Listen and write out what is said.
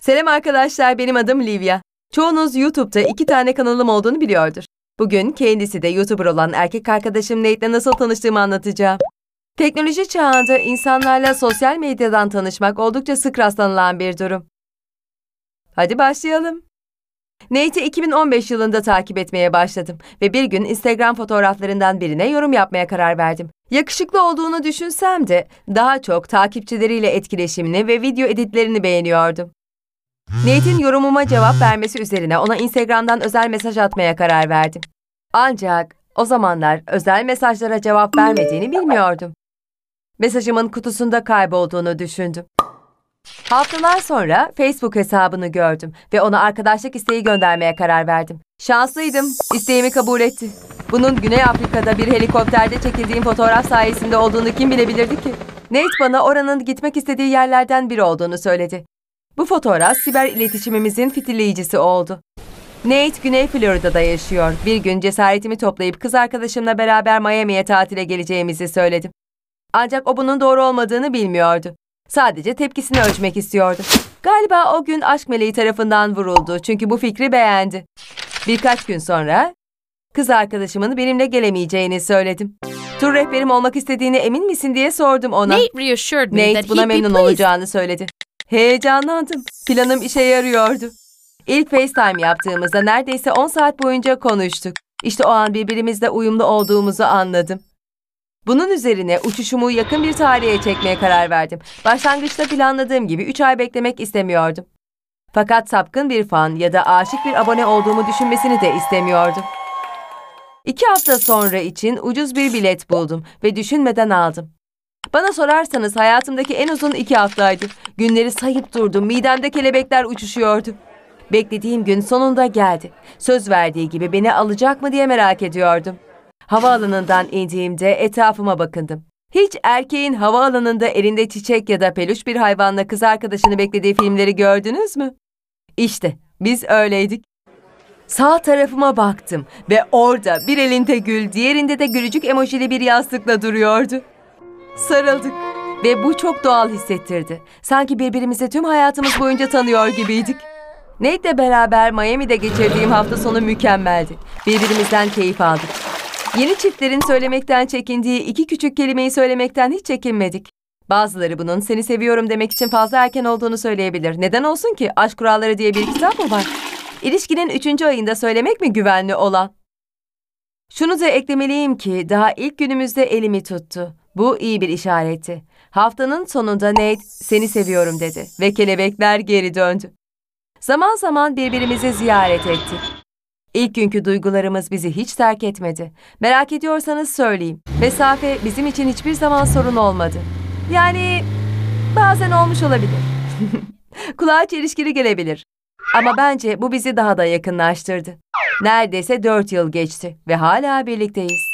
Selam arkadaşlar, benim adım Livia. Çoğunuz YouTube'da iki tane kanalım olduğunu biliyordur. Bugün kendisi de YouTuber olan erkek arkadaşım Nate'le nasıl tanıştığımı anlatacağım. Teknoloji çağında insanlarla sosyal medyadan tanışmak oldukça sık rastlanılan bir durum. Hadi başlayalım. Nate'i 2015 yılında takip etmeye başladım ve bir gün Instagram fotoğraflarından birine yorum yapmaya karar verdim. Yakışıklı olduğunu düşünsem de daha çok takipçileriyle etkileşimini ve video editlerini beğeniyordum. Nate'in yorumuma cevap vermesi üzerine ona Instagram'dan özel mesaj atmaya karar verdim. Ancak o zamanlar özel mesajlara cevap vermediğini bilmiyordum. Mesajımın kutusunda kaybolduğunu düşündüm. Haftalar sonra Facebook hesabını gördüm ve ona arkadaşlık isteği göndermeye karar verdim. Şanslıydım, isteğimi kabul etti. Bunun Güney Afrika'da bir helikopterde çekildiğim fotoğraf sayesinde olduğunu kim bilebilirdi ki? Nate bana oranın gitmek istediği yerlerden biri olduğunu söyledi. Bu fotoğraf siber iletişimimizin fitilleyicisi oldu. Nate Güney Florida'da yaşıyor. Bir gün cesaretimi toplayıp kız arkadaşımla beraber Miami'ye tatile geleceğimizi söyledim. Ancak o bunun doğru olmadığını bilmiyordu. Sadece tepkisini ölçmek istiyordu. Galiba o gün aşk meleği tarafından vuruldu çünkü bu fikri beğendi. Birkaç gün sonra kız arkadaşımın benimle gelemeyeceğini söyledim. Tur rehberim olmak istediğine emin misin diye sordum ona. Nate Nate buna memnun olacağını söyledi. Heyecanlandım. Planım işe yarıyordu. İlk FaceTime yaptığımızda neredeyse 10 saat boyunca konuştuk. İşte o an birbirimizle uyumlu olduğumuzu anladım. Bunun üzerine uçuşumu yakın bir tarihe çekmeye karar verdim. Başlangıçta planladığım gibi 3 ay beklemek istemiyordum. Fakat sapkın bir fan ya da aşık bir abone olduğumu düşünmesini de istemiyordum. İki hafta sonra için ucuz bir bilet buldum ve düşünmeden aldım. Bana sorarsanız hayatımdaki en uzun iki haftaydı. Günleri sayıp durdum, midemde kelebekler uçuşuyordu. Beklediğim gün sonunda geldi. Söz verdiği gibi beni alacak mı diye merak ediyordum. Havaalanından indiğimde etrafıma bakındım. Hiç erkeğin havaalanında elinde çiçek ya da peluş bir hayvanla kız arkadaşını beklediği filmleri gördünüz mü? İşte biz öyleydik. Sağ tarafıma baktım ve orada bir elinde gül, diğerinde de gülücük emojili bir yastıkla duruyordu. Sarıldık ve bu çok doğal hissettirdi. Sanki birbirimizi tüm hayatımız boyunca tanıyor gibiydik. Nate'le beraber Miami'de geçirdiğim hafta sonu mükemmeldi. Birbirimizden keyif aldık. Yeni çiftlerin söylemekten çekindiği iki küçük kelimeyi söylemekten hiç çekinmedik. Bazıları bunun seni seviyorum demek için fazla erken olduğunu söyleyebilir. Neden olsun ki? Aşk kuralları diye bir kitap mı var? İlişkinin üçüncü ayında söylemek mi güvenli olan? Şunu da eklemeliyim ki daha ilk günümüzde elimi tuttu. Bu iyi bir işaretti. Haftanın sonunda Nate seni seviyorum dedi ve kelebekler geri döndü. Zaman zaman birbirimizi ziyaret ettik. İlk günkü duygularımız bizi hiç terk etmedi. Merak ediyorsanız söyleyeyim. Mesafe bizim için hiçbir zaman sorun olmadı. Yani bazen olmuş olabilir. Kulağa çelişkili gelebilir. Ama bence bu bizi daha da yakınlaştırdı. Neredeyse dört yıl geçti ve hala birlikteyiz.